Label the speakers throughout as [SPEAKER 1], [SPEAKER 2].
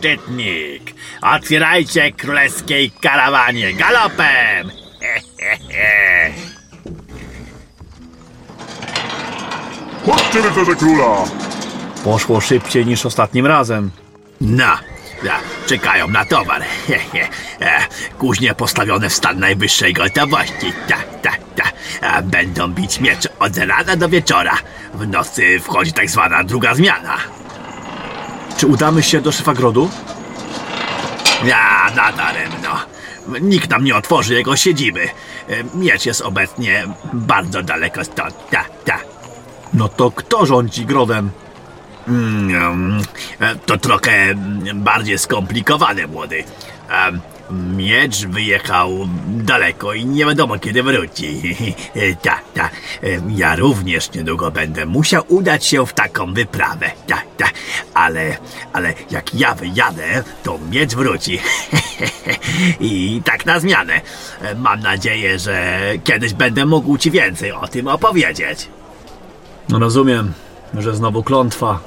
[SPEAKER 1] Szczytnik! Otwierajcie królewskiej karawanie galopem! He, he, he.
[SPEAKER 2] Chodźcie rycerze króla!
[SPEAKER 3] Poszło szybciej niż ostatnim razem.
[SPEAKER 1] No, czekają na towar. He, he. E, Kuźnie postawione w stan najwyższej gotowości. Ta, ta, ta. Będą bić miecz od rana do wieczora. W nocy wchodzi tak zwana druga zmiana.
[SPEAKER 3] Czy udamy się do szefagrodu?
[SPEAKER 1] Ja, nadaremno. Nikt nam nie otworzy jego siedziby. E, Miecz jest obecnie bardzo daleko stąd. Ta, ta.
[SPEAKER 3] No to kto rządzi grodem?
[SPEAKER 1] Mm, e, To trochę bardziej skomplikowane, młody. Miecz wyjechał daleko i nie wiadomo kiedy wróci. Tak, tak. Ja również niedługo będę musiał udać się w taką wyprawę. Tak, tak. Ale, ale jak ja wyjadę, to miecz wróci. I tak na zmianę. Mam nadzieję, że kiedyś będę mógł ci więcej o tym opowiedzieć.
[SPEAKER 3] No rozumiem, że znowu klątwa.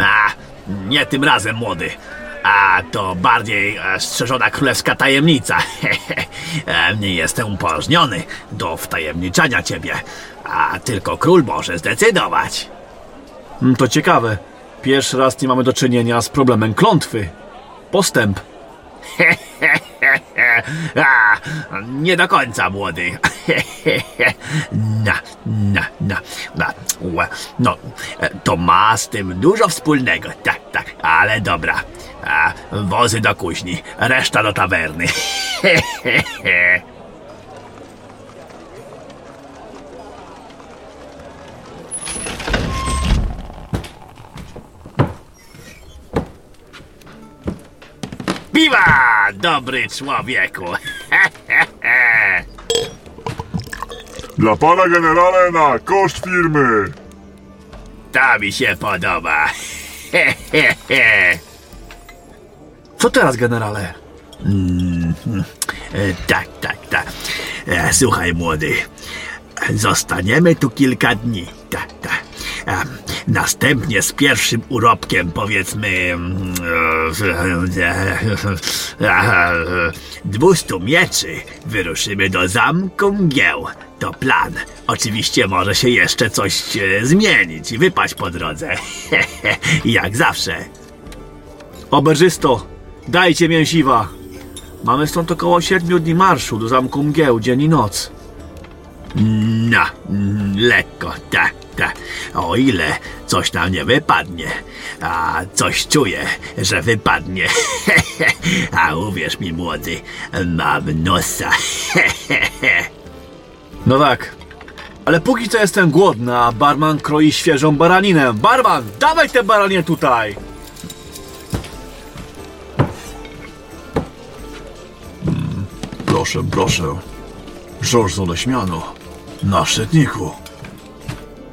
[SPEAKER 1] A, nie tym razem, młody. A to bardziej e, strzeżona królewska tajemnica. E, Nie jestem upoważniony do wtajemniczania ciebie, a tylko król może zdecydować.
[SPEAKER 3] Mm, To ciekawe. Pierwszy raz nie mamy do czynienia z problemem klątwy. Postęp.
[SPEAKER 1] A, nie do końca, młody. Na, na, na, na. No, e, to ma z tym dużo wspólnego. Tak, tak, ale dobra. A, wozy do kuźni, reszta do tawerny. Piwa, dobry człowieku.
[SPEAKER 2] Dla pana generale na koszt firmy!
[SPEAKER 1] To mi się podoba.
[SPEAKER 3] Co teraz, generale?
[SPEAKER 1] E, Tak, tak, tak. E, Słuchaj, młody. Zostaniemy tu kilka dni. Tak, tak. E, Następnie z pierwszym urobkiem, powiedzmy, mm, e, 200 mieczy, wyruszymy do zamku mgieł. To plan. Oczywiście może się jeszcze coś e, zmienić i wypaść po drodze. Jak zawsze.
[SPEAKER 3] Oberżysto, dajcie mięsiwa. Mamy stąd około siedmiu dni marszu do zamku mgieł, dzień i noc.
[SPEAKER 1] No, mm, lekko, tak. O ile coś nam nie wypadnie, a coś czuję, że wypadnie. A uwierz mi, młody, mam nosa.
[SPEAKER 3] No tak. Ale póki co jestem głodny, a barman kroi świeżą baraninę. Barman, dawaj tę baranię tutaj!
[SPEAKER 4] Proszę, proszę. Żorż z odeśmiano. Na szczytniku.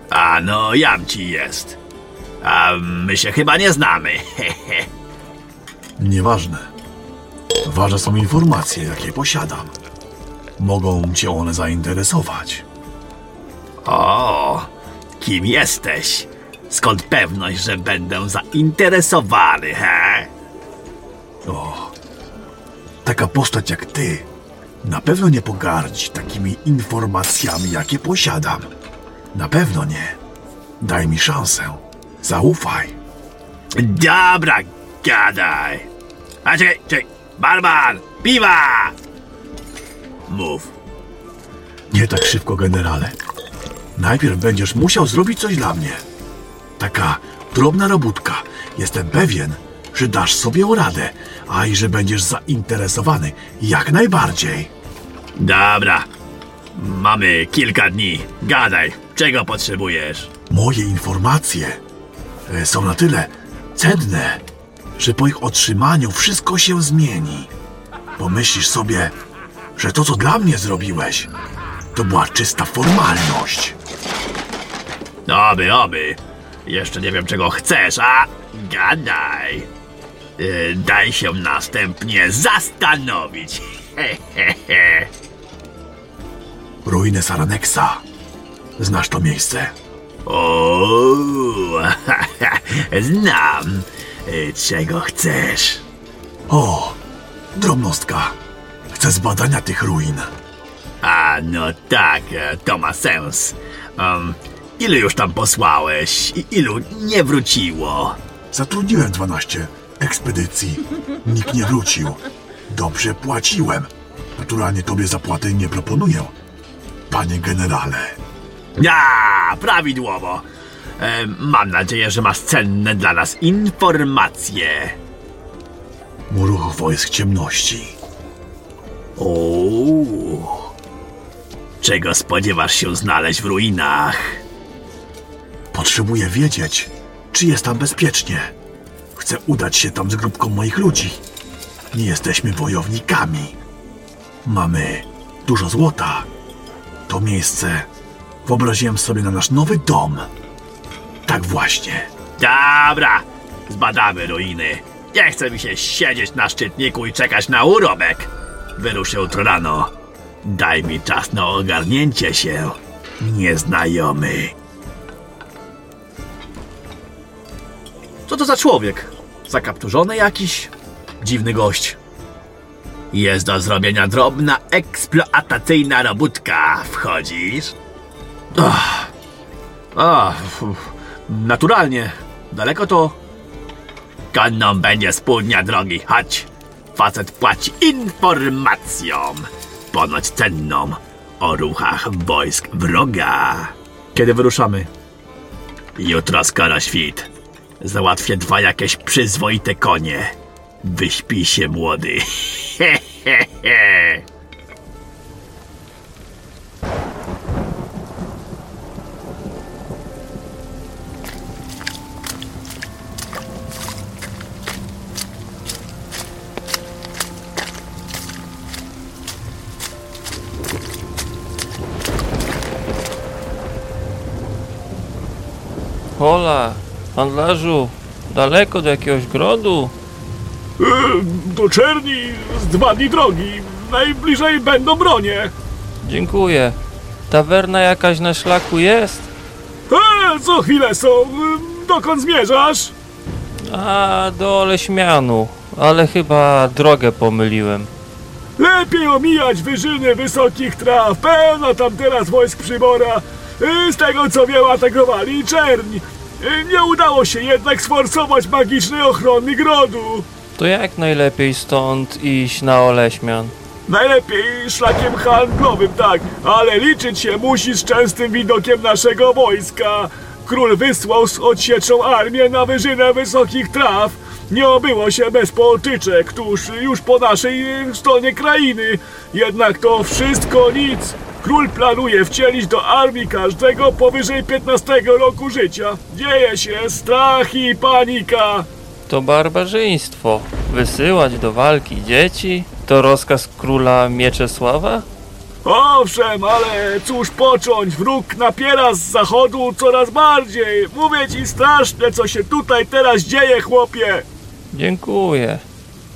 [SPEAKER 1] A no, jam ci jest. A my się chyba nie znamy.
[SPEAKER 4] Nieważne. Ważne są informacje, jakie posiadam. Mogą cię one zainteresować.
[SPEAKER 1] O, kim jesteś? Skąd pewność, że będę zainteresowany, he?
[SPEAKER 4] O, taka postać jak ty na pewno nie pogardzi takimi informacjami, jakie posiadam. Na pewno nie. Daj mi szansę. Zaufaj.
[SPEAKER 1] Dobra, gadaj. A czekaj, czekaj, barman, piwa! Mów.
[SPEAKER 4] Nie tak szybko, generale. Najpierw będziesz musiał zrobić coś dla mnie. Taka drobna robótka. Jestem pewien, że dasz sobie radę, a i że będziesz zainteresowany jak najbardziej.
[SPEAKER 1] Dobra, mamy kilka dni. Gadaj, czego potrzebujesz?
[SPEAKER 4] Moje informacje e, są na tyle cenne, że po ich otrzymaniu wszystko się zmieni. Pomyślisz sobie, że to, co dla mnie zrobiłeś, to była czysta formalność.
[SPEAKER 1] Oby, oby. Jeszcze nie wiem, czego chcesz, a gadaj. Yy, daj się następnie zastanowić. He, he, he.
[SPEAKER 4] Ruiny Saraneksa. Znasz to miejsce?
[SPEAKER 1] O, znam. E, czego chcesz?
[SPEAKER 4] O, drobnostka. Chcę zbadania tych ruin.
[SPEAKER 1] A, no tak, e, to ma sens. Um, ilu już tam posłałeś? I ilu nie wróciło?
[SPEAKER 4] Zatrudniłem 12 ekspedycji. Nikt nie wrócił. Dobrze płaciłem. Naturalnie tobie zapłaty nie proponuję. Panie generale,
[SPEAKER 1] Ja, prawidłowo. E, mam nadzieję, że masz cenne dla nas informacje.
[SPEAKER 4] muruch wojsk ciemności.
[SPEAKER 1] Uuu. Czego spodziewasz się znaleźć w ruinach?
[SPEAKER 4] Potrzebuję wiedzieć, czy jest tam bezpiecznie. Chcę udać się tam z grupką moich ludzi. Nie jesteśmy wojownikami. Mamy dużo złota. To miejsce wyobraziłem sobie na nasz nowy dom. Tak właśnie.
[SPEAKER 1] Dobra, zbadamy ruiny. Nie chce mi się siedzieć na szczytniku i czekać na urobek. Wyruszę jutro rano. Daj mi czas na ogarnięcie się, nieznajomy.
[SPEAKER 3] Co to za człowiek? Zakapturzony jakiś? Dziwny gość.
[SPEAKER 1] Jest do zrobienia drobna eksploatacyjna robótka. Wchodzisz?
[SPEAKER 3] A, uf, naturalnie. Daleko to?
[SPEAKER 1] Konną będzie z pół dnia drogi. Chodź. Facet płaci informacją. Ponoć cenną. O ruchach wojsk wroga.
[SPEAKER 3] Kiedy wyruszamy?
[SPEAKER 1] Jutro skoro świt. Załatwię dwa jakieś przyzwoite konie. Wyśpij się, młody. He, he, he.
[SPEAKER 5] Hola, handlarzu, daleko do jakiegoś grodu?
[SPEAKER 3] Do Czerni z dwa dni drogi. Najbliżej będą bronie.
[SPEAKER 5] Dziękuję. Tawerna jakaś na szlaku jest?
[SPEAKER 3] E, co chwilę są. Dokąd zmierzasz?
[SPEAKER 5] A, do Oleśmianu, ale chyba drogę pomyliłem.
[SPEAKER 3] Lepiej omijać wyżyny wysokich traw. Pełno tam teraz wojsk przybora. Y, Z tego co wiem, atakowali czerń. Y, Nie udało się jednak sforsować magicznej ochrony grodu.
[SPEAKER 5] To jak najlepiej stąd iść na Oleśmian?
[SPEAKER 3] Najlepiej szlakiem handlowym, tak, ale liczyć się musi z częstym widokiem naszego wojska. Król wysłał z odsieczą armię na wyżynę wysokich traw. Nie obyło się bez potyczek, tuż już po naszej e, stronie krainy. Jednak to wszystko nic. Król planuje wcielić do armii każdego powyżej 15 roku życia. Dzieje się strach i panika.
[SPEAKER 5] To barbarzyństwo. Wysyłać do walki dzieci? To rozkaz króla Mieczesława?
[SPEAKER 3] Owszem, ale cóż począć, wróg napiera z zachodu coraz bardziej. Mówię ci straszne, co się tutaj teraz dzieje, chłopie.
[SPEAKER 5] Dziękuję.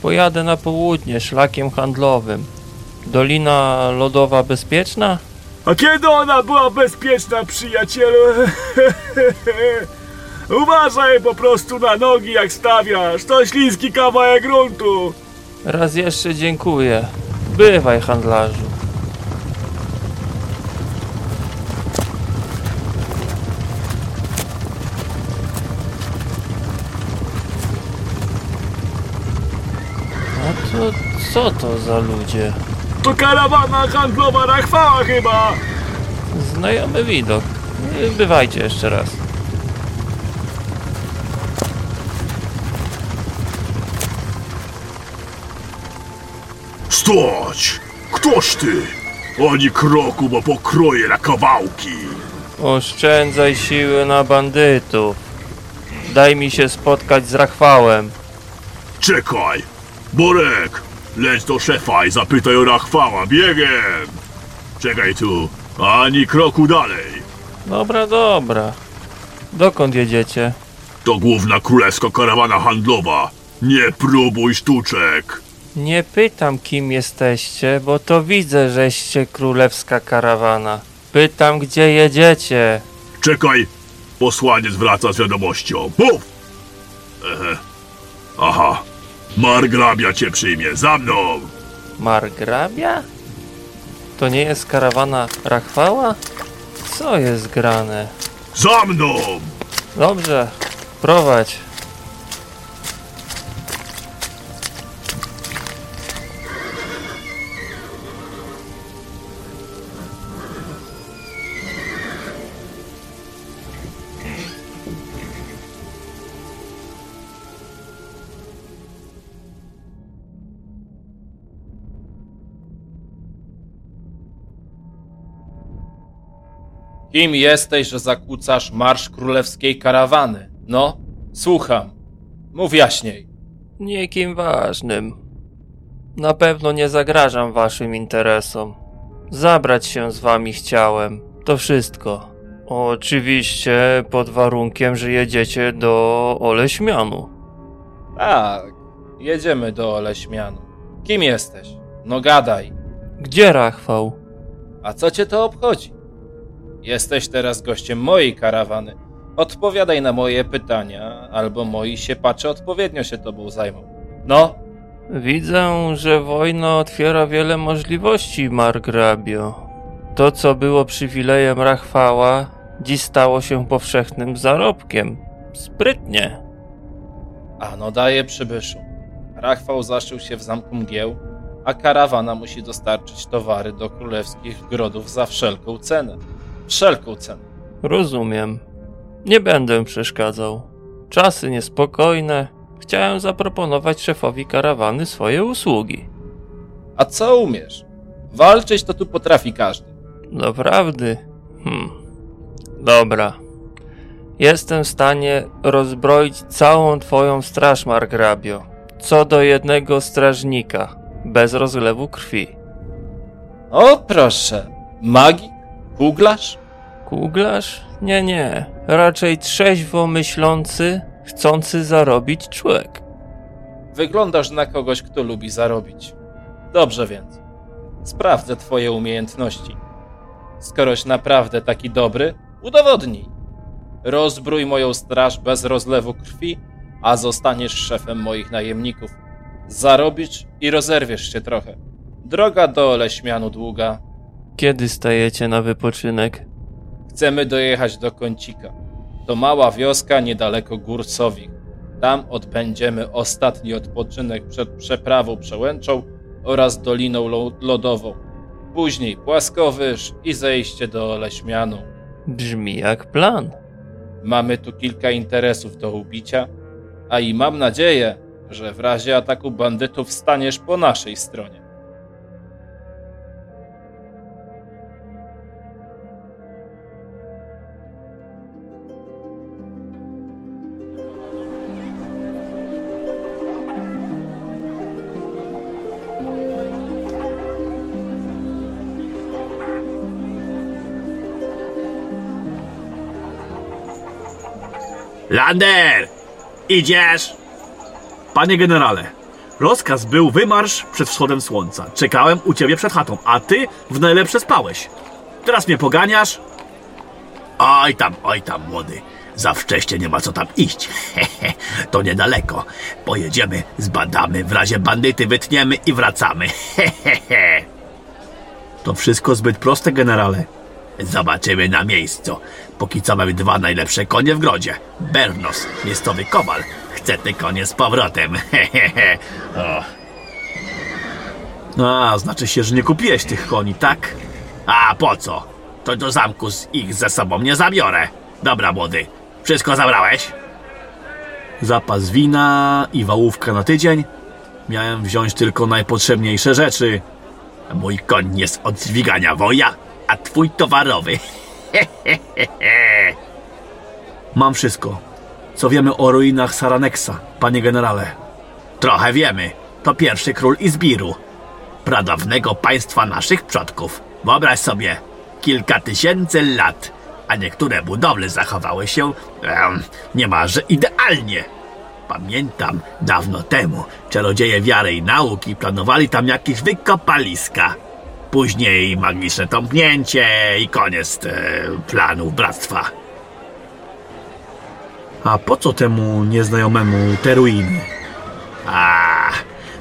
[SPEAKER 5] Pojadę na południe szlakiem handlowym. Dolina Lodowa bezpieczna?
[SPEAKER 3] A kiedy ona była bezpieczna, przyjacielu? Uważaj po prostu na nogi, jak stawiasz. To śliski kawałek gruntu.
[SPEAKER 5] Raz jeszcze dziękuję. Bywaj, handlarzu. A to co to za ludzie?
[SPEAKER 3] To karawana handlowa Rachwała chyba.
[SPEAKER 5] Znajomy widok. Bywajcie jeszcze raz.
[SPEAKER 2] Stać! Ktoś ty? Ani kroku, bo pokroję na kawałki.
[SPEAKER 5] Oszczędzaj siły na bandytów. Daj mi się spotkać z Rachwałem.
[SPEAKER 2] Czekaj! Borek! Leć do szefa i zapytaj o Rachwała biegiem! Czekaj tu, ani kroku dalej.
[SPEAKER 5] Dobra, dobra. Dokąd jedziecie?
[SPEAKER 2] To główna królewska karawana handlowa. Nie próbuj sztuczek.
[SPEAKER 5] Nie pytam, kim jesteście, bo to widzę, żeście królewska karawana. Pytam, gdzie jedziecie.
[SPEAKER 2] Czekaj, posłaniec wraca z wiadomością. Mów! Ehe. Aha, margrabia cię przyjmie, za mną!
[SPEAKER 5] Margrabia? To nie jest karawana Rachwała? Co jest grane?
[SPEAKER 2] Za mną!
[SPEAKER 5] Dobrze, prowadź.
[SPEAKER 6] Kim jesteś, że zakłócasz marsz królewskiej karawany? No, słucham. Mów jaśniej.
[SPEAKER 5] Nikim ważnym. Na pewno nie zagrażam waszym interesom. Zabrać się z wami chciałem. To wszystko. Oczywiście pod warunkiem, że jedziecie do Oleśmianu.
[SPEAKER 6] Tak, jedziemy do Oleśmianu. Kim jesteś? No gadaj.
[SPEAKER 5] Gdzie Rachwał?
[SPEAKER 6] A co cię to obchodzi? Jesteś teraz gościem mojej karawany. Odpowiadaj na moje pytania, albo moi siepacze odpowiednio się tobą zajmą. No,
[SPEAKER 5] Widzę, że wojna otwiera wiele możliwości, Margrabio. To, co było przywilejem Rachwała, dziś stało się powszechnym zarobkiem. Sprytnie.
[SPEAKER 6] a no daje przybyszu. Rachwał zaszył się w zamku mgieł, a karawana musi dostarczyć towary do królewskich grodów za wszelką cenę. Wszelką cenę.
[SPEAKER 5] Rozumiem. Nie będę przeszkadzał. Czasy niespokojne. Chciałem zaproponować szefowi karawany swoje usługi.
[SPEAKER 6] A co umiesz? Walczyć to tu potrafi każdy.
[SPEAKER 5] Doprawdy? Hmm. Dobra. Jestem w stanie rozbroić całą twoją straż, Margrabio. Co do jednego strażnika, bez rozlewu krwi.
[SPEAKER 6] O proszę, magik? Kuglarz?
[SPEAKER 5] Kuglarz? Nie, nie. Raczej trzeźwo myślący, chcący zarobić człowiek.
[SPEAKER 6] Wyglądasz na kogoś, kto lubi zarobić. Dobrze więc. Sprawdzę twoje umiejętności. Skoroś naprawdę taki dobry, udowodnij. Rozbrój moją straż bez rozlewu krwi, a zostaniesz szefem moich najemników. Zarobisz i rozerwiesz się trochę. Droga do Oleśmianu długa.
[SPEAKER 5] Kiedy stajecie na wypoczynek?
[SPEAKER 6] Chcemy dojechać do Kącika. To mała wioska niedaleko Gór Sowich. Tam odbędziemy ostatni odpoczynek przed przeprawą przełęczą oraz Doliną Lo- Lodową. Później płaskowyż i zejście do Leśmianu.
[SPEAKER 5] Brzmi jak plan.
[SPEAKER 6] Mamy tu kilka interesów do ubicia, a i mam nadzieję, że w razie ataku bandytów staniesz po naszej stronie.
[SPEAKER 1] Lander! Idziesz?
[SPEAKER 4] Panie generale, rozkaz był wymarsz przed wschodem słońca. Czekałem u ciebie przed chatą, a ty w najlepsze spałeś. Teraz mnie poganiasz?
[SPEAKER 1] Oj tam, oj tam, młody. Za wcześnie nie ma co tam iść. Hehe, to niedaleko. Pojedziemy, zbadamy, w razie bandyty wytniemy i wracamy. Hehehe.
[SPEAKER 4] To wszystko zbyt proste, generale.
[SPEAKER 1] Zobaczymy na miejscu. Póki co mamy dwa najlepsze konie w grodzie. Bernos, miejscowy kowal. Chce te konie z powrotem. Hehehe.
[SPEAKER 4] A, znaczy się, że nie kupiłeś tych koni, tak?
[SPEAKER 1] A po co? To do zamku z ich ze sobą nie zabiorę. Dobra, młody. Wszystko zabrałeś?
[SPEAKER 4] Zapas wina i wałówka na tydzień. Miałem wziąć tylko najpotrzebniejsze rzeczy.
[SPEAKER 1] Mój koń jest od dźwigania woja, a twój towarowy.
[SPEAKER 4] Mam wszystko. Co wiemy o ruinach Saraneksa, panie generale?
[SPEAKER 1] Trochę wiemy. To pierwszy król Izbiru. Pradawnego państwa naszych przodków. Wyobraź sobie, kilka tysięcy lat, a niektóre budowle zachowały się em, niemalże idealnie. Pamiętam, dawno temu czarodzieje wiary i nauki planowali tam jakieś wykopaliska. Później magiczne tąpnięcie i koniec e, planów bractwa.
[SPEAKER 4] A po co temu nieznajomemu te ruiny?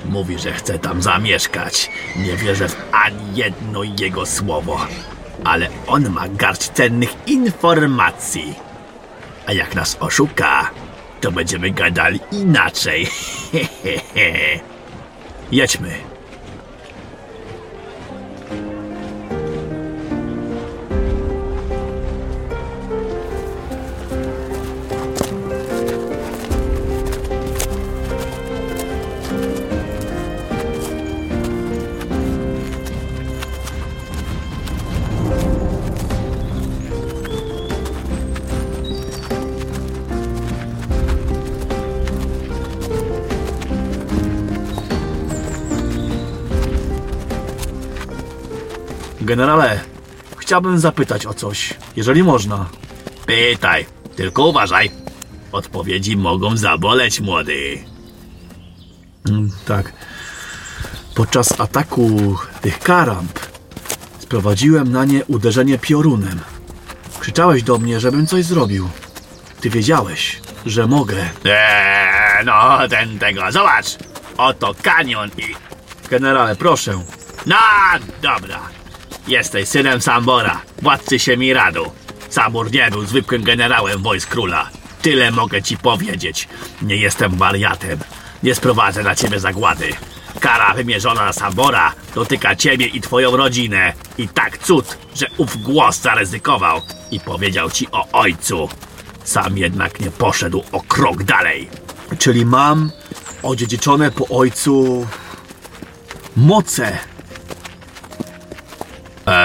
[SPEAKER 1] Mówi, że chce tam zamieszkać. Nie wierzę w ani jedno jego słowo. Ale on ma garść cennych informacji. A jak nas oszuka, to będziemy gadali inaczej. Jedźmy.
[SPEAKER 4] Generale, chciałbym zapytać o coś, jeżeli można.
[SPEAKER 1] Pytaj, tylko uważaj. Odpowiedzi mogą zaboleć, młody.
[SPEAKER 4] Mm, tak. Podczas ataku tych karamp sprowadziłem na nie uderzenie piorunem. Krzyczałeś do mnie, żebym coś zrobił. Ty wiedziałeś, że mogę.
[SPEAKER 1] Eee, no, ten tego, zobacz. Oto kanion i...
[SPEAKER 4] Generale, proszę.
[SPEAKER 1] No, dobra. Jesteś synem Sambora, władcy Siemiradu. Samur nie był zwykłym generałem wojsk króla. Tyle mogę ci powiedzieć. Nie jestem wariatem. Nie sprowadzę na ciebie zagłady. Kara wymierzona na Sambora dotyka ciebie i twoją rodzinę. I tak cud, że ów głos zaryzykował i powiedział ci o ojcu. Sam jednak nie poszedł o krok dalej.
[SPEAKER 4] Czyli mam odziedziczone po ojcu moce.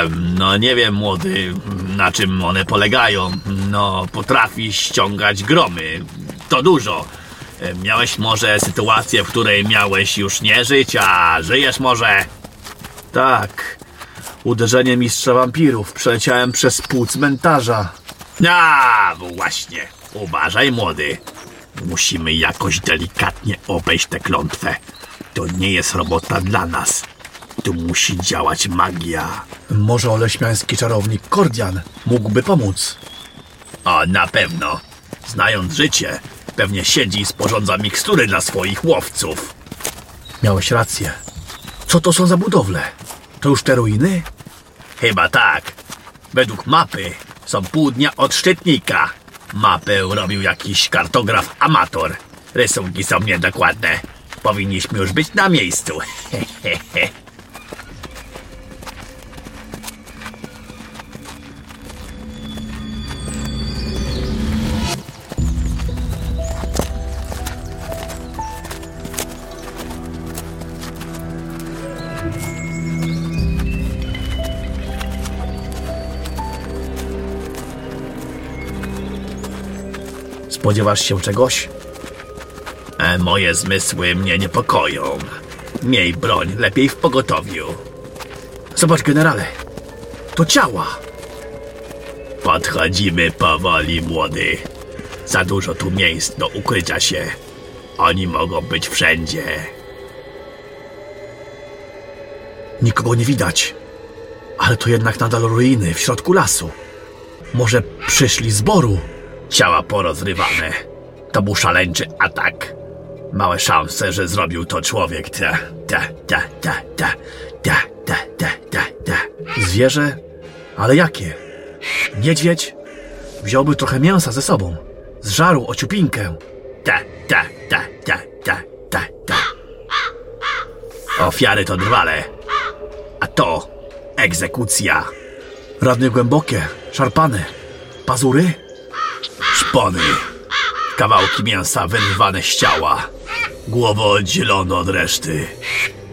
[SPEAKER 1] No nie wiem, młody, na czym one polegają. No, potrafi ściągać gromy. To dużo. Miałeś może sytuację, w której miałeś już nie żyć, a żyjesz może?
[SPEAKER 4] Tak. Uderzenie mistrza wampirów. Przeleciałem przez pół cmentarza.
[SPEAKER 1] A, właśnie. Uważaj, młody. Musimy jakoś delikatnie obejść tę klątwę. To nie jest robota dla nas. Tu musi działać magia.
[SPEAKER 4] Może oleśmiański czarownik Kordian mógłby pomóc.
[SPEAKER 1] O, na pewno. Znając życie, pewnie siedzi i sporządza mikstury dla swoich łowców.
[SPEAKER 4] Miałeś rację. Co to są za budowle? To już te ruiny?
[SPEAKER 1] Chyba tak. Według mapy są pół dnia od szczytnika. Mapę robił jakiś kartograf amator. Rysunki są niedokładne. Powinniśmy już być na miejscu.
[SPEAKER 4] Spodziewasz się czegoś?
[SPEAKER 1] E, moje zmysły mnie niepokoją. Miej broń lepiej w pogotowiu.
[SPEAKER 4] Zobacz, generale. To ciała.
[SPEAKER 1] Podchodzimy powoli, młody. Za dużo tu miejsc do ukrycia się. Oni mogą być wszędzie.
[SPEAKER 4] Nikogo nie widać. Ale to jednak nadal ruiny w środku lasu. Może przyszli z boru?
[SPEAKER 1] Ciała porozrywane. To był szaleńczy atak. Małe szanse, że zrobił to człowiek. Ta, ta, ta, ta, ta, ta, ta, ta, ta, ta.
[SPEAKER 4] Zwierzę? Ale jakie? Niedźwiedź? Wziąłby trochę mięsa ze sobą. Zżarł ociupinkę.
[SPEAKER 1] Ta, ta, ta, ta, ta, ta, ta. Ofiary to drwale. A to egzekucja.
[SPEAKER 4] Rany głębokie, szarpane. Pazury?
[SPEAKER 1] Szpony. Kawałki mięsa wyrwane z ciała. Głowa oddzielona od reszty.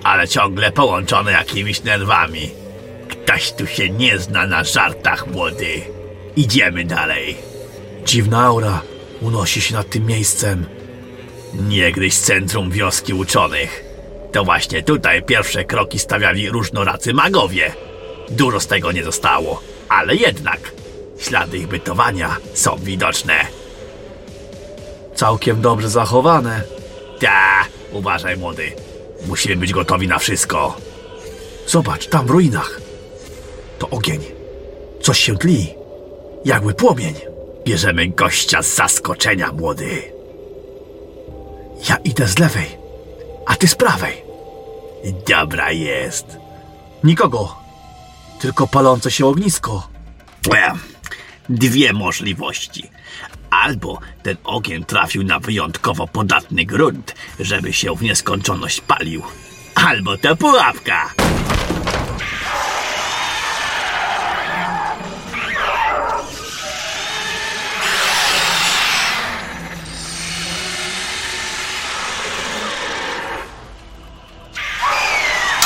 [SPEAKER 1] Ale ciągle połączone jakimiś nerwami. Ktoś tu się nie zna na żartach, młody. Idziemy dalej.
[SPEAKER 4] Dziwna aura unosi się nad tym miejscem.
[SPEAKER 1] Niegdyś centrum wioski uczonych. To właśnie tutaj pierwsze kroki stawiali różnoracy magowie. Dużo z tego nie zostało, ale jednak ślady ich bytowania są widoczne.
[SPEAKER 4] Całkiem dobrze zachowane.
[SPEAKER 1] Ta, uważaj młody. Musimy być gotowi na wszystko.
[SPEAKER 4] Zobacz, tam w ruinach. To ogień. Coś się tli. Jakby płomień.
[SPEAKER 1] Bierzemy gościa z zaskoczenia, młody.
[SPEAKER 4] Ja idę z lewej, a ty z prawej.
[SPEAKER 1] Dobra jest.
[SPEAKER 4] Nikogo. Tylko palące się ognisko.
[SPEAKER 1] E, Dwie możliwości. Albo ten ogień trafił na wyjątkowo podatny grunt, żeby się w nieskończoność palił. Albo to pułapka.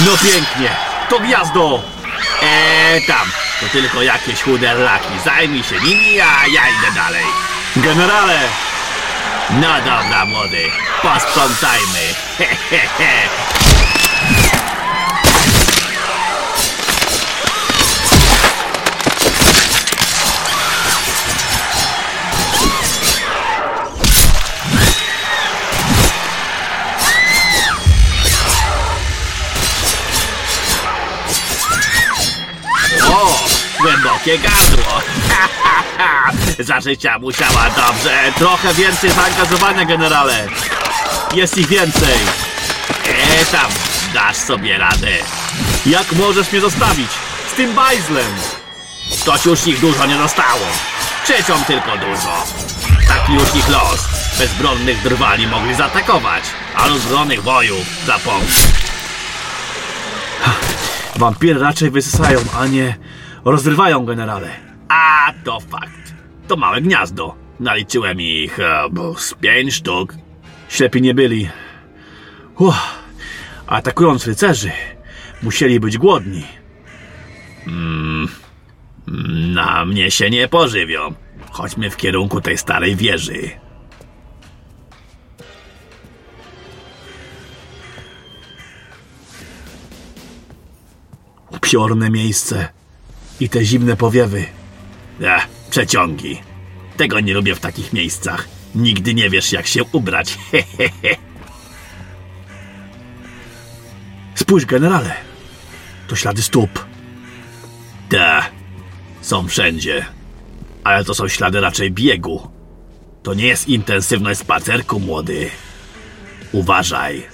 [SPEAKER 4] No pięknie. To gwiazdo.
[SPEAKER 1] Eee, tam. To tylko jakieś chude laki. Zajmij się nimi, a ja idę dalej.
[SPEAKER 4] Generale!
[SPEAKER 1] No dobra, młody. Posprzątajmy. He, he, he. Głębokie gardło. Za życia musiała dobrze.
[SPEAKER 4] Trochę więcej zaangażowania, generale. Jest ich więcej.
[SPEAKER 1] E, tam, dasz sobie radę.
[SPEAKER 4] Jak możesz mnie zostawić? Z tym bajzlem.
[SPEAKER 1] Toć już ich dużo nie zostało. Krzyczą tylko dużo. Taki już ich los. Bezbronnych drwali mogli zaatakować, a uzbrojonych wojów zapomnieć.
[SPEAKER 4] Wampiry raczej wysysają, a nie rozrywają, generale.
[SPEAKER 1] A to fakt. To małe gniazdo. Naliczyłem ich e, bo z pięć sztuk.
[SPEAKER 4] Ślepi nie byli. Uff, atakując rycerzy, musieli być głodni.
[SPEAKER 1] Na mnie się nie pożywią. Chodźmy w kierunku tej starej wieży.
[SPEAKER 4] Upiorne miejsce. I te zimne powiewy.
[SPEAKER 1] Ech, przeciągi. Tego nie lubię w takich miejscach. Nigdy nie wiesz, jak się ubrać. Hehehe.
[SPEAKER 4] Spójrz, generale. To ślady stóp.
[SPEAKER 1] Te są wszędzie. Ale to są ślady raczej biegu. To nie jest intensywność spacerku, młody. Uważaj.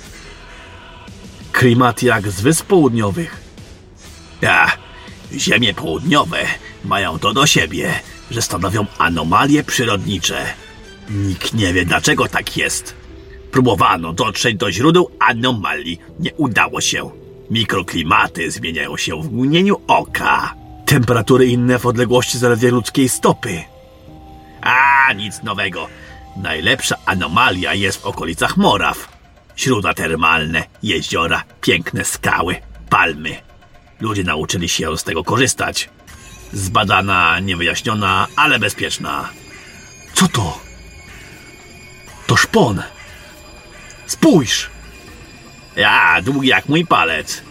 [SPEAKER 4] Klimat jak z wysp południowych.
[SPEAKER 1] A, ziemie południowe mają to do siebie, że stanowią anomalie przyrodnicze. Nikt nie wie, dlaczego tak jest. Próbowano dotrzeć do źródeł anomalii. Nie udało się. Mikroklimaty zmieniają się w mgnieniu oka.
[SPEAKER 4] Temperatury inne w odległości zaledwie ludzkiej stopy.
[SPEAKER 1] A, nic nowego. Najlepsza anomalia jest w okolicach Moraw. Źródła termalne, jeziora, piękne skały, palmy. Ludzie nauczyli się z tego korzystać. Zbadana, niewyjaśniona, ale bezpieczna.
[SPEAKER 4] Co to? To szpon. Spójrz!
[SPEAKER 1] Ja, długi jak mój palec.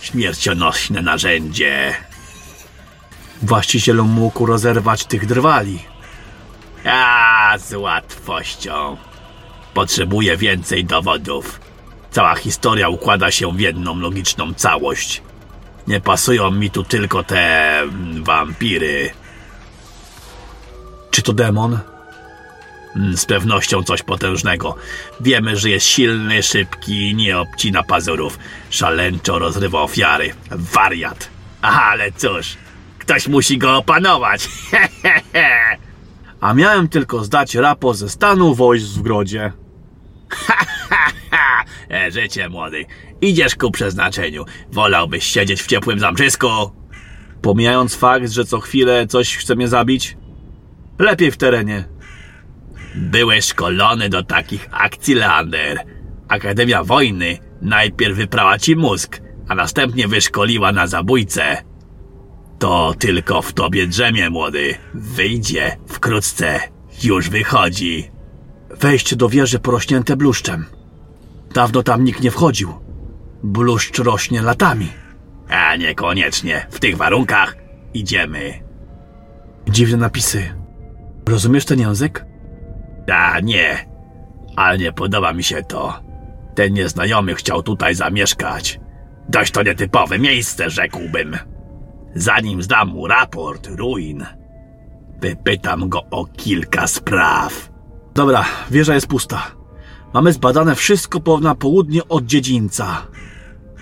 [SPEAKER 1] Śmiercionośne narzędzie.
[SPEAKER 4] Właściciel mógł rozerwać tych drwali.
[SPEAKER 1] A, z łatwością. Potrzebuję więcej dowodów. Cała historia układa się w jedną logiczną całość. Nie pasują mi tu tylko te wampiry.
[SPEAKER 4] Czy to demon?
[SPEAKER 1] Mm, Z pewnością coś potężnego. Wiemy, że jest silny, szybki, nie obcina pazurów. Szaleńczo rozrywa ofiary. Wariat. Ale cóż, ktoś musi go opanować.
[SPEAKER 4] A miałem tylko zdać raport ze stanu wojsk w Grodzie.
[SPEAKER 1] e, życie młody. Idziesz ku przeznaczeniu. Wolałbyś siedzieć w ciepłym zamczysku?
[SPEAKER 4] Pomijając fakt, że co chwilę coś chce mnie zabić? Lepiej w terenie.
[SPEAKER 1] Byłeś szkolony do takich akcji, Leander. Akademia Wojny najpierw wyprała ci mózg, a następnie wyszkoliła na zabójcę. To tylko w tobie drzemie, młody. Wyjdzie wkrótce. Już wychodzi.
[SPEAKER 4] Wejście do wieży porośnięte bluszczem. Dawno tam nikt nie wchodził. Bluszcz rośnie latami.
[SPEAKER 1] A niekoniecznie. W tych warunkach idziemy.
[SPEAKER 4] Dziwne napisy. Rozumiesz ten język?
[SPEAKER 1] A nie. Ale nie podoba mi się to. Ten nieznajomy chciał tutaj zamieszkać. Dość to nietypowe miejsce, rzekłbym. Zanim zdam mu raport ruin, wypytam go o kilka spraw.
[SPEAKER 4] Dobra, wieża jest pusta. Mamy zbadane wszystko po na południe od dziedzińca.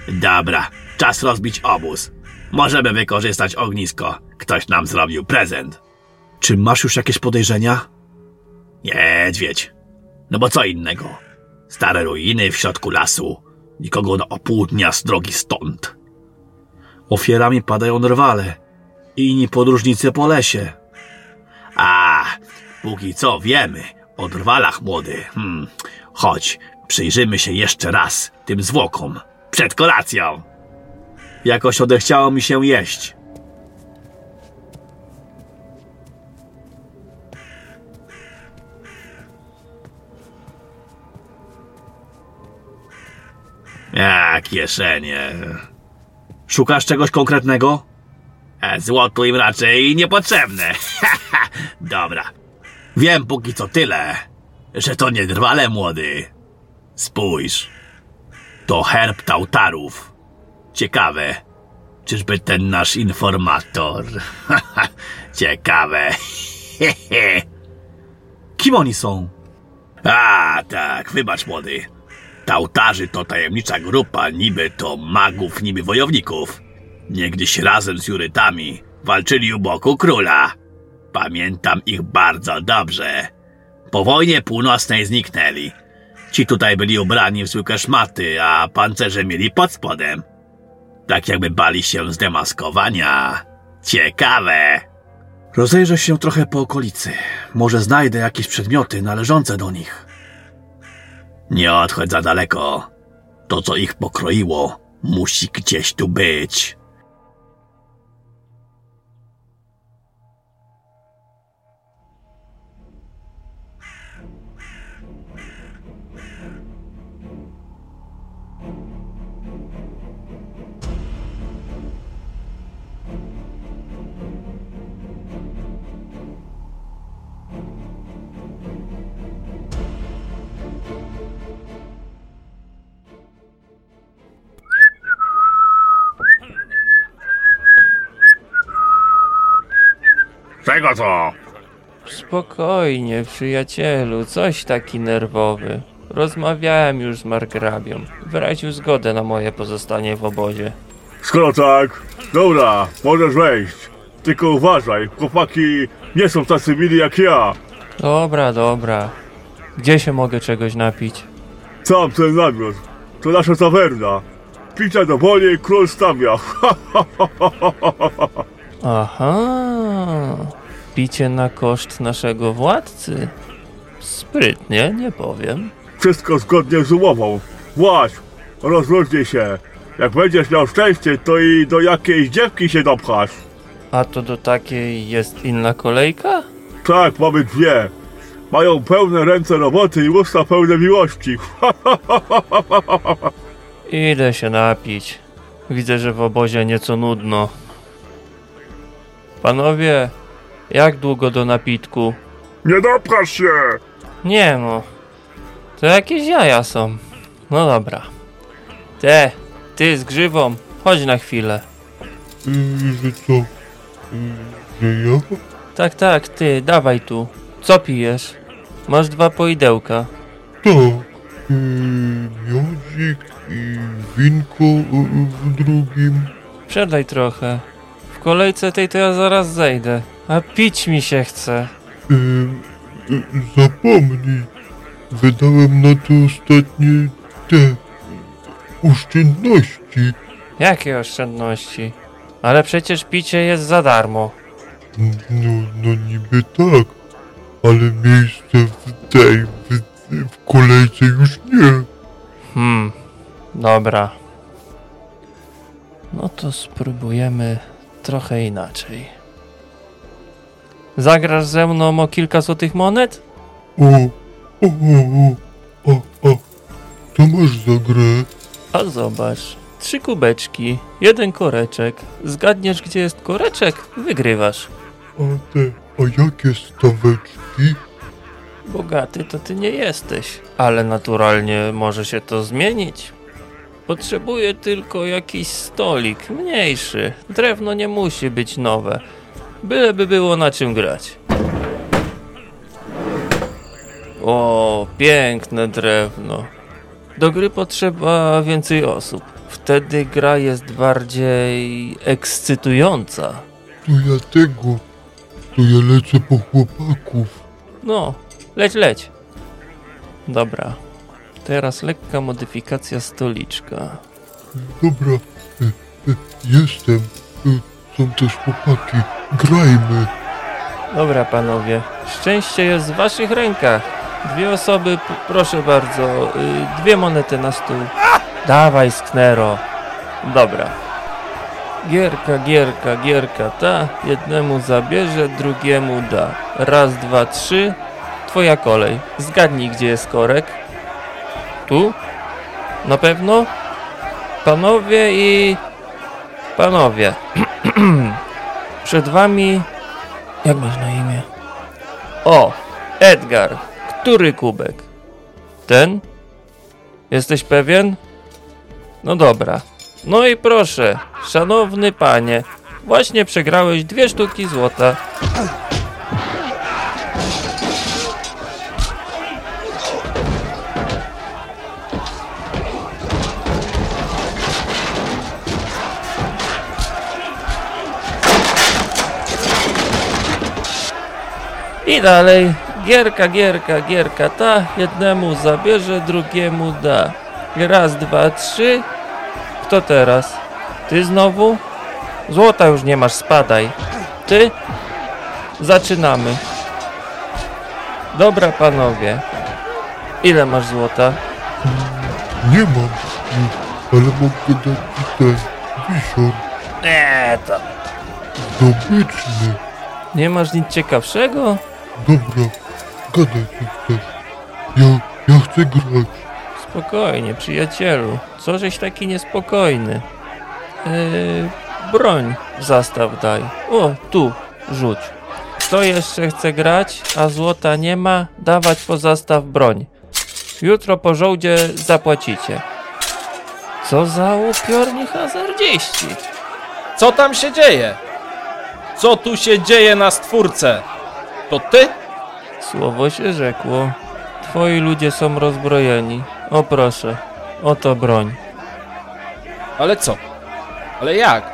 [SPEAKER 1] Dobra, czas rozbić obóz. Możemy wykorzystać ognisko. Ktoś nam zrobił prezent.
[SPEAKER 4] Czy masz już jakieś podejrzenia?
[SPEAKER 1] Niedźwiedź. No bo co innego? Stare ruiny w środku lasu. Nikogo na pół dnia z drogi stąd.
[SPEAKER 4] Ofiarami padają drwale i inni podróżnicy po lesie.
[SPEAKER 1] A, póki co wiemy o drwalach młody. Hmm. Chodź, przyjrzymy się jeszcze raz tym zwłokom. Przed kolacją.
[SPEAKER 4] Jakoś odechciało mi się jeść.
[SPEAKER 1] A, kieszenie.
[SPEAKER 4] Szukasz czegoś konkretnego?
[SPEAKER 1] A złoto im raczej niepotrzebne. Dobra. Wiem póki co tyle, że to nie drwale młody. Spójrz. To herb tautarów. Ciekawe. Czyżby ten nasz informator? Ciekawe.
[SPEAKER 4] Kim oni są?
[SPEAKER 1] A, tak, wybacz młody. Tautarzy to tajemnicza grupa, niby to magów, niby wojowników. Niegdyś razem z Jurytami walczyli u boku króla. Pamiętam ich bardzo dobrze. Po wojnie północnej zniknęli. Ci tutaj byli ubrani w zwykłe szmaty, a pancerze mieli pod spodem. Tak jakby bali się zdemaskowania. Ciekawe.
[SPEAKER 4] Rozejrzę się trochę po okolicy. Może znajdę jakieś przedmioty należące do nich.
[SPEAKER 1] Nie odchodź za daleko. To, co ich pokroiło, musi gdzieś tu być.
[SPEAKER 2] To?
[SPEAKER 5] Spokojnie, przyjacielu, coś taki nerwowy. Rozmawiałem już z margrabią. Wyraził zgodę na moje pozostanie w obozie.
[SPEAKER 3] Skoro tak, dobra, możesz wejść. Tylko uważaj, chłopaki nie są tacy mili jak ja.
[SPEAKER 5] Dobra, dobra. Gdzie się mogę czegoś napić?
[SPEAKER 3] Sam ten namiot, to nasza tawerna. Picia do boli, król stawia.
[SPEAKER 5] Aha. Picie na koszt naszego władcy. Sprytnie, nie powiem.
[SPEAKER 3] Wszystko zgodnie z umową. Właśnie, rozluźnij się. Jak będziesz miał szczęście, to i do jakiejś dziewki się dopchasz.
[SPEAKER 5] A to do takiej jest inna kolejka?
[SPEAKER 3] Tak, mamy dwie. Mają pełne ręce roboty i usta pełne miłości.
[SPEAKER 5] Idę się napić. Widzę, że w obozie nieco nudno. Panowie, jak długo do napitku?
[SPEAKER 3] Nie dopchasz się!
[SPEAKER 5] Nie no. To jakieś jaja są. No dobra. Te, ty z grzywą, chodź na chwilę.
[SPEAKER 7] Że co? Że ja?
[SPEAKER 5] Tak, tak, ty, dawaj tu. Co pijesz? Masz dwa poidełka.
[SPEAKER 7] Tak. Yy, miodzik i winko yy, w drugim.
[SPEAKER 5] Przedaj trochę. W kolejce tej to ja zaraz zejdę. A pić mi się chce.
[SPEAKER 7] Yy, yy, zapomnij. Wydałem na to ostatnie te oszczędności.
[SPEAKER 5] Jakie oszczędności? Ale przecież picie jest za darmo.
[SPEAKER 7] No, no niby tak. Ale miejsce w tej, w, w kolejce już nie.
[SPEAKER 5] Hmm, dobra. No to spróbujemy trochę inaczej. Zagrasz ze mną o kilka złotych monet?
[SPEAKER 7] O, o, o, o, o, o. Co masz za grę?
[SPEAKER 5] A zobacz. Trzy kubeczki, jeden koreczek. Zgadniesz, gdzie jest koreczek? Wygrywasz.
[SPEAKER 7] A te, a jakie staweczki?
[SPEAKER 5] Bogaty to ty nie jesteś, ale naturalnie może się to zmienić. Potrzebuję tylko jakiś stolik, mniejszy. Drewno nie musi być nowe. Byleby było na czym grać. O, piękne drewno. Do gry potrzeba więcej osób. Wtedy gra jest bardziej ekscytująca.
[SPEAKER 7] To ja tego. To ja lecę po chłopaków.
[SPEAKER 5] No, leć, leć. Dobra. Teraz lekka modyfikacja stoliczka.
[SPEAKER 7] Dobra, e, e, jestem. Są też chłopaki. Grajmy.
[SPEAKER 5] Dobra, panowie. Szczęście jest w waszych rękach. Dwie osoby, proszę bardzo. Y, dwie monety na stół. Dawaj, Sknero. Dobra. Gierka, gierka, gierka ta. Jednemu zabierze, drugiemu da. Raz, dwa, trzy. Twoja kolej. Zgadnij, gdzie jest korek. Tu? Na pewno? Panowie i... Panowie. Przed wami... Jak masz na imię? O! Edgar. Który kubek? Ten? Jesteś pewien? No dobra. No i proszę, szanowny panie, właśnie przegrałeś dwie sztuki złota. I dalej. Gierka, gierka, gierka ta. Jednemu zabierze, drugiemu da. Raz, dwa, trzy. Kto teraz? Ty znowu? Złota już nie masz, spadaj. Ty? Zaczynamy. Dobra, panowie. Ile masz złota?
[SPEAKER 7] Nie mam. Ale mogę dać ci ten. Wisior.
[SPEAKER 5] Eee, to...
[SPEAKER 7] Zdobyczny.
[SPEAKER 5] Nie masz nic ciekawszego?
[SPEAKER 7] Dobra, gadaj co chcesz. Ja, ja chcę grać.
[SPEAKER 5] Spokojnie, przyjacielu. Co żeś taki niespokojny? Yy, broń w zastaw daj. O, tu, rzuć. Kto jeszcze chce grać, a złota nie ma, dawać po zastaw broń. Jutro po żołdzie zapłacicie. Co za upiorni hazardziści.
[SPEAKER 6] Co tam się dzieje? Co tu się dzieje na stwórce? To ty?
[SPEAKER 5] Słowo się rzekło. Twoi ludzie są rozbrojeni. O proszę, oto broń.
[SPEAKER 6] Ale co? Ale jak?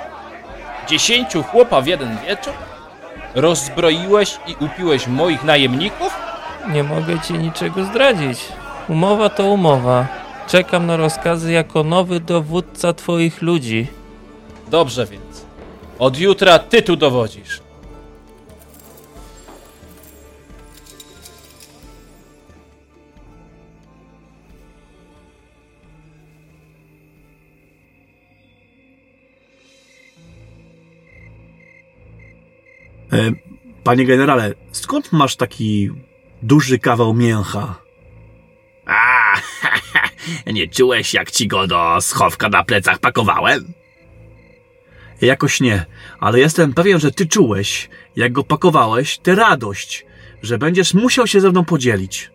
[SPEAKER 6] Dziesięciu chłopa w jeden wieczór? Rozbroiłeś i upiłeś moich najemników?
[SPEAKER 5] Nie mogę ci niczego zdradzić. Umowa to umowa. Czekam na rozkazy jako nowy dowódca twoich ludzi.
[SPEAKER 6] Dobrze więc. Od jutra ty tu dowodzisz.
[SPEAKER 1] Panie generale, skąd masz taki duży kawał mięcha? A, nie czułeś jak ci go do schowka na plecach pakowałem? Jakoś nie, ale jestem pewien, że ty czułeś, jak go pakowałeś, tę radość, że będziesz musiał się ze mną podzielić.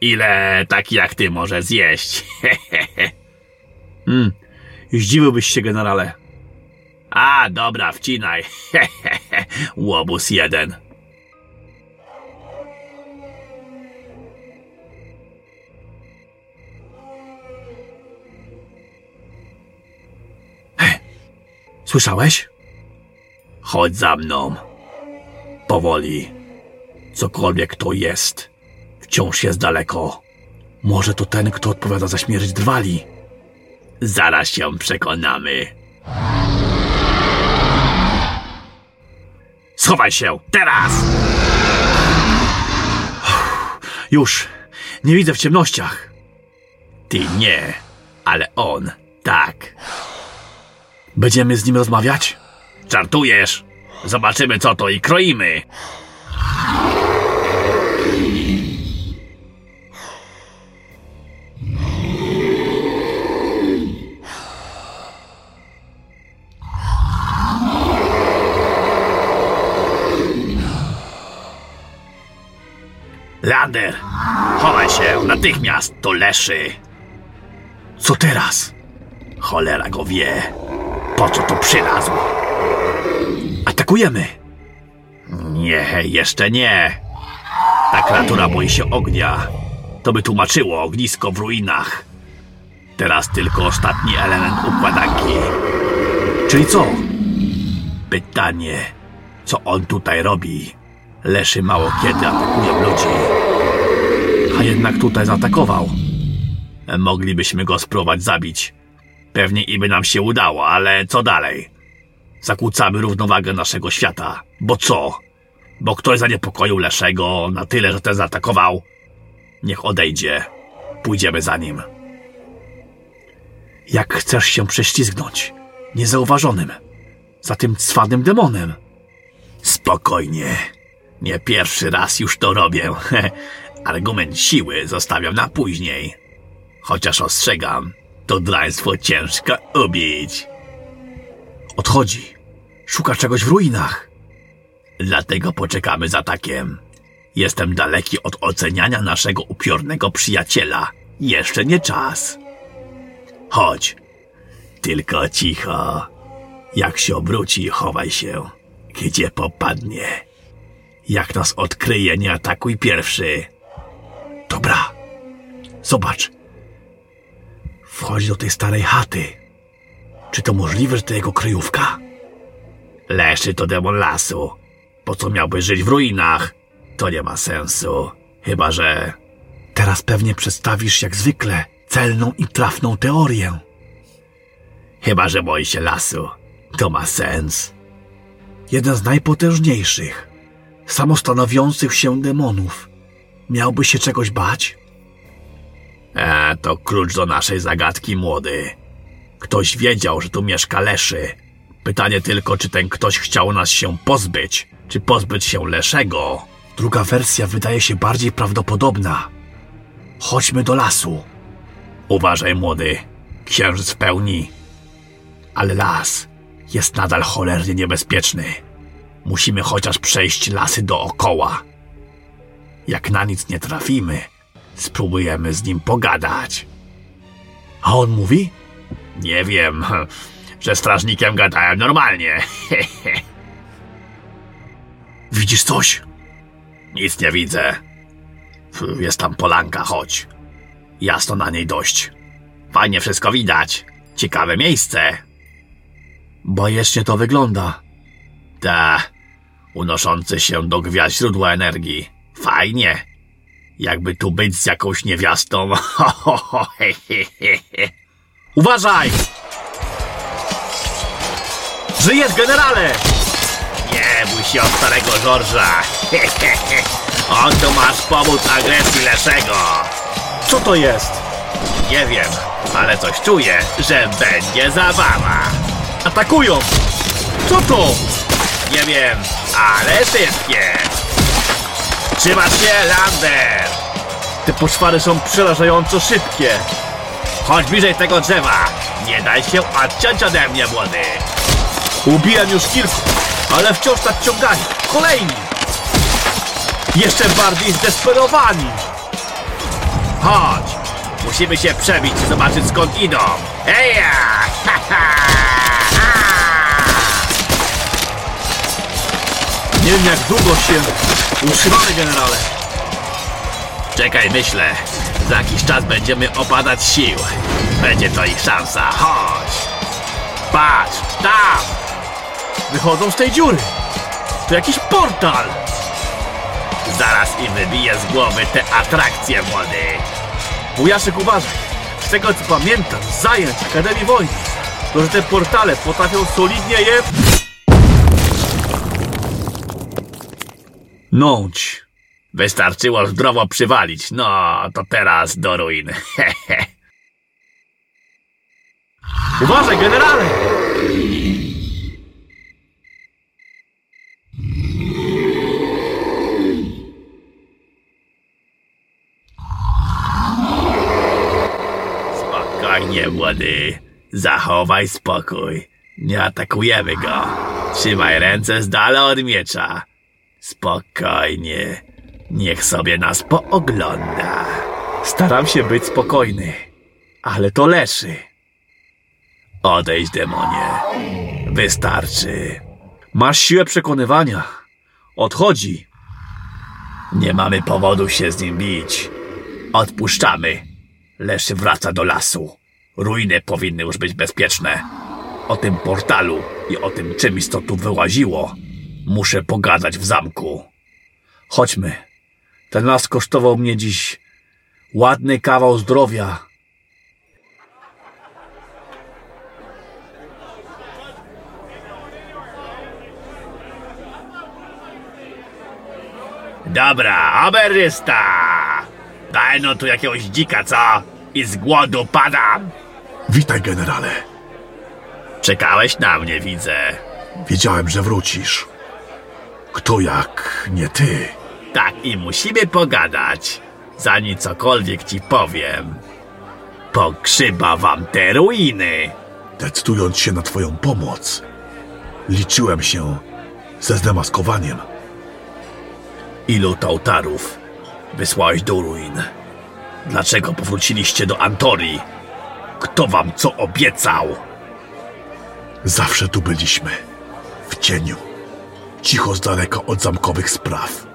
[SPEAKER 1] Ile taki jak ty może zjeść? hmm, zdziwiłbyś się, generale. A, dobra, wcinaj. Łobuz jeden. Hej, Słyszałeś? Chodź za mną. Powoli. Cokolwiek to jest, wciąż jest daleko. Może to ten, kto odpowiada za śmierć drwali. Zaraz się przekonamy. Schowaj się! Teraz! Już! Nie widzę w ciemnościach. Ty nie, ale on tak. Będziemy z nim rozmawiać? Żartujesz? Zobaczymy co to i kroimy. Lander, chowaj się natychmiast, to leszy. Co teraz? Cholera go wie. Po co tu przylazł? Atakujemy. Nie, jeszcze nie. Ta kreatura boi się ognia. To by tłumaczyło ognisko w ruinach. Teraz tylko ostatni element układanki.
[SPEAKER 4] Czyli co?
[SPEAKER 1] Pytanie, co on tutaj robi? Leszy mało kiedy atakują ludzi.
[SPEAKER 4] A jednak tutaj zaatakował.
[SPEAKER 1] Moglibyśmy go spróbować zabić. Pewnie i by nam się udało, ale co dalej? Zakłócamy równowagę naszego świata. Bo co? Bo ktoś zaniepokoił Leszego na tyle, że ten zaatakował? Niech odejdzie. Pójdziemy za nim.
[SPEAKER 4] Jak chcesz się prześlizgnąć? Niezauważonym. Za tym cwanym demonem.
[SPEAKER 1] Spokojnie. Nie pierwszy raz już to robię. Argument siły zostawiam na później. Chociaż ostrzegam, to draństwo ciężko ubić.
[SPEAKER 4] Odchodzi. Szuka czegoś w ruinach.
[SPEAKER 1] Dlatego poczekamy z atakiem. Jestem daleki od oceniania naszego upiornego przyjaciela. Jeszcze nie czas. Chodź. Tylko cicho. Jak się obróci, chowaj się. Gdzie popadnie. Jak nas odkryje, nie atakuj pierwszy.
[SPEAKER 4] Dobra. Zobacz. Wchodzi do tej starej chaty. Czy to możliwe, że to jego kryjówka?
[SPEAKER 1] Leszy to demon lasu. Po co miałby żyć w ruinach? To nie ma sensu. Chyba, że...
[SPEAKER 4] Teraz pewnie przedstawisz jak zwykle celną i trafną teorię.
[SPEAKER 1] Chyba, że boi się lasu. To ma sens.
[SPEAKER 4] Jeden z najpotężniejszych, samostanowiących się demonów. Miałby się czegoś bać?
[SPEAKER 1] E, to klucz do naszej zagadki, młody. Ktoś wiedział, że tu mieszka Leszy. Pytanie tylko, czy ten ktoś chciał nas się pozbyć, czy pozbyć się Leszego.
[SPEAKER 4] Druga wersja wydaje się bardziej prawdopodobna. Chodźmy do lasu.
[SPEAKER 1] Uważaj, młody. Księżyc w pełni. Ale las jest nadal cholernie niebezpieczny. Musimy chociaż przejść lasy dookoła. Jak na nic nie trafimy, spróbujemy z nim pogadać.
[SPEAKER 4] A on mówi?
[SPEAKER 1] Nie wiem, że strażnikiem gadałem normalnie.
[SPEAKER 4] Widzisz coś?
[SPEAKER 1] Nic nie widzę. Jest tam polanka, chodź. Jasno na niej dość. Fajnie wszystko widać. Ciekawe miejsce.
[SPEAKER 4] Bajecznie to wygląda.
[SPEAKER 1] Ta, unoszący się do gwiazd źródła energii. Fajnie. Jakby tu być z jakąś niewiastą. Uważaj! Żyjesz, generale! Nie bój się od starego Żorża. On tu masz pomóc agresji Leszego.
[SPEAKER 3] Co to jest?
[SPEAKER 1] Nie wiem, ale coś czuję, że będzie zabawa.
[SPEAKER 3] Atakują! Co to?
[SPEAKER 1] Nie wiem, ale szybkie. Trzymasz się, Lander!
[SPEAKER 3] Te poszwary są przerażająco szybkie.
[SPEAKER 1] Chodź bliżej tego drzewa. Nie daj się odciąć ode mnie, młody.
[SPEAKER 3] Ubijam już kilku, ale wciąż nadciągają. Kolejni! Jeszcze bardziej zdesperowani.
[SPEAKER 1] Chodź. Musimy się przebić i zobaczyć skąd idą. Eja! Ha, ha!
[SPEAKER 3] Nie wiem jak długo się utrzymamy, generale.
[SPEAKER 1] Czekaj, myślę. Za jakiś czas będziemy opadać sił. Będzie to ich szansa. Chodź. Patrz, tam!
[SPEAKER 3] Wychodzą z tej dziury. To jakiś portal.
[SPEAKER 1] Zaraz im wybiję z głowy te atrakcje, młody.
[SPEAKER 3] Wujaszek uważaj. Z tego co pamiętam zajęć Akademii Wojny, to że te portale potrafią solidnie je... Nąć.
[SPEAKER 1] Wystarczyło zdrowo przywalić. No, to teraz do ruin.
[SPEAKER 3] Uważaj, generale!
[SPEAKER 1] Spokojnie, młody. Zachowaj spokój. Nie atakujemy go. Trzymaj ręce z dala od miecza. Spokojnie. Niech sobie nas poogląda.
[SPEAKER 3] Staram się być spokojny, ale to leszy.
[SPEAKER 1] Odejdź, demonie. Wystarczy.
[SPEAKER 3] Masz siłę przekonywania. Odchodzi.
[SPEAKER 1] Nie mamy powodu się z nim bić. Odpuszczamy. Leszy wraca do lasu.
[SPEAKER 8] Ruiny powinny już być bezpieczne. O tym portalu i o tym czymś, co tu wyłaziło, muszę pogadać w zamku. Chodźmy. Ten las kosztował mnie dziś ładny kawał zdrowia. Dobra, oberżysta! Daj no tu jakiegoś dzika, co? I z głodu padam!
[SPEAKER 1] Witaj, generale.
[SPEAKER 8] Czekałeś na mnie, widzę.
[SPEAKER 1] Wiedziałem, że wrócisz. Kto jak nie ty?
[SPEAKER 8] Tak, i musimy pogadać, zanim cokolwiek ci powiem. Pokrzyba wam te ruiny.
[SPEAKER 1] Decydując się na twoją pomoc, liczyłem się ze zdemaskowaniem.
[SPEAKER 8] Ilu tautarów wysłałeś do ruin? Dlaczego powróciliście do Antorii? Kto wam co obiecał?
[SPEAKER 1] Zawsze tu byliśmy. W cieniu. Cicho z daleka od zamkowych spraw.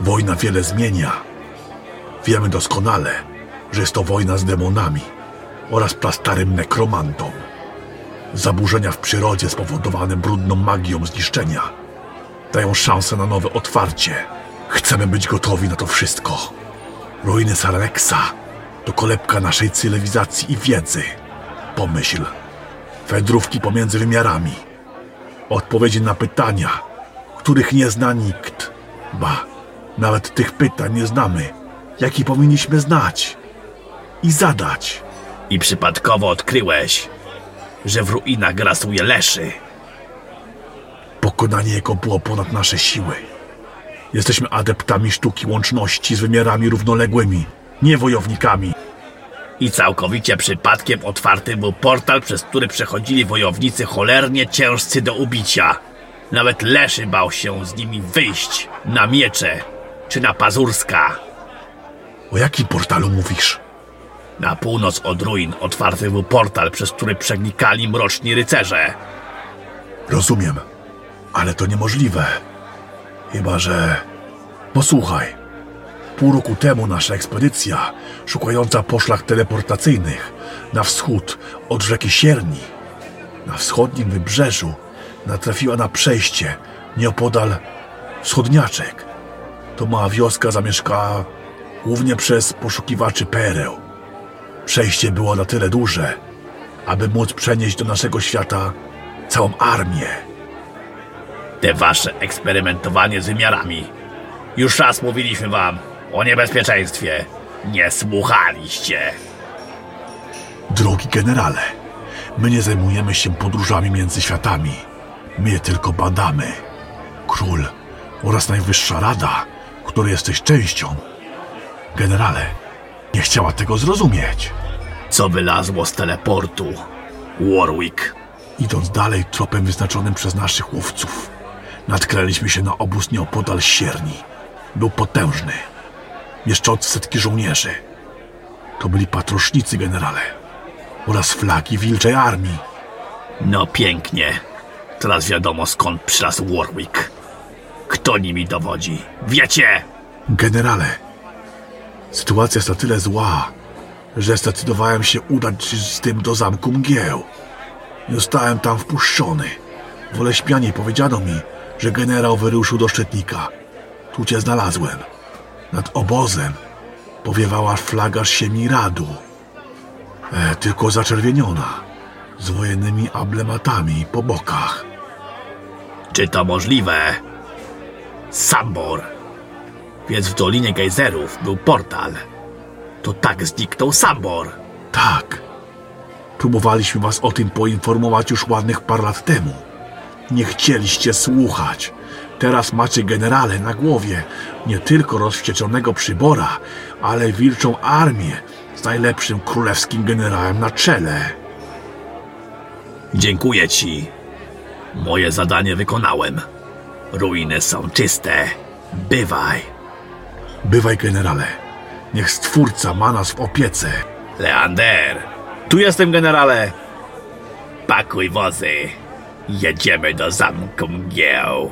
[SPEAKER 1] Wojna wiele zmienia. Wiemy doskonale, że jest to wojna z demonami oraz prastarym nekromantom. Zaburzenia w przyrodzie spowodowane brudną magią zniszczenia dają szansę na nowe otwarcie. Chcemy być gotowi na to wszystko. Ruiny Saraleksa to kolebka naszej cywilizacji i wiedzy. Pomyśl. Wędrówki pomiędzy wymiarami. Odpowiedzi na pytania, których nie zna nikt. Ba, nawet tych pytań nie znamy, jakie powinniśmy znać i zadać.
[SPEAKER 8] I przypadkowo odkryłeś, że w ruinach grasuje Leszy.
[SPEAKER 1] Pokonanie jego było ponad nasze siły. Jesteśmy adeptami sztuki łączności z wymiarami równoległymi, nie wojownikami.
[SPEAKER 8] I całkowicie przypadkiem otwarty był portal, przez który przechodzili wojownicy cholernie ciężcy do ubicia. Nawet Leszy bał się z nimi wyjść na miecze czy na pazurska.
[SPEAKER 1] O jakim portalu mówisz?
[SPEAKER 8] Na północ od ruin otwarty był portal, przez który przenikali mroczni rycerze.
[SPEAKER 1] Rozumiem, ale to niemożliwe. Chyba, że... Posłuchaj. Pół roku temu nasza ekspedycja, szukająca poszlak teleportacyjnych na wschód od rzeki Sierni, na wschodnim wybrzeżu, natrafiła na przejście nieopodal wschodniaczek. To mała wioska zamieszkała głównie przez poszukiwaczy pereł. Przejście było na tyle duże, aby móc przenieść do naszego świata całą armię.
[SPEAKER 8] Te wasze eksperymentowanie z wymiarami. Już raz mówiliśmy wam o niebezpieczeństwie. Nie słuchaliście.
[SPEAKER 1] Drogi generale, my nie zajmujemy się podróżami między światami. My je tylko badamy. Król oraz Najwyższa Rada, której jesteś częścią. Generale, nie chciała tego zrozumieć.
[SPEAKER 8] Co wylazło z teleportu? Warwick.
[SPEAKER 1] Idąc dalej tropem wyznaczonym przez naszych łowców, natknęliśmy się na obóz nieopodal sierni. Był potężny, mieszczący setki żołnierzy. To byli patrosznicy, generale, oraz flagi wilczej armii.
[SPEAKER 8] No pięknie. Teraz wiadomo skąd przylazł Warwick. Kto nimi dowodzi? Wiecie!
[SPEAKER 1] Generale, sytuacja jest na tyle zła, że zdecydowałem się udać z tym do zamku mgieł. Zostałem tam wpuszczony. W Oleśmianie powiedziano mi, że generał wyruszył do Szczytnika. Tu cię znalazłem. Nad obozem powiewała flaga Siemiradu. E, tylko zaczerwieniona, z wojennymi ablematami po bokach.
[SPEAKER 8] Czy to możliwe? Sambor. Więc w Dolinie Gejzerów był portal. To tak zniknął Sambor.
[SPEAKER 1] Tak. Próbowaliśmy was o tym poinformować już ładnych par lat temu. Nie chcieliście słuchać. Teraz macie generale na głowie nie tylko rozwścieczonego przybora, ale wilczą armię z najlepszym królewskim generałem na czele.
[SPEAKER 8] Dziękuję ci. Moje zadanie wykonałem. Ruiny są czyste. Bywaj.
[SPEAKER 1] Bywaj, generale. Niech Stwórca ma nas w opiece.
[SPEAKER 8] Leander. Tu jestem, generale. Pakuj wozy. Jedziemy do zamku mgieł.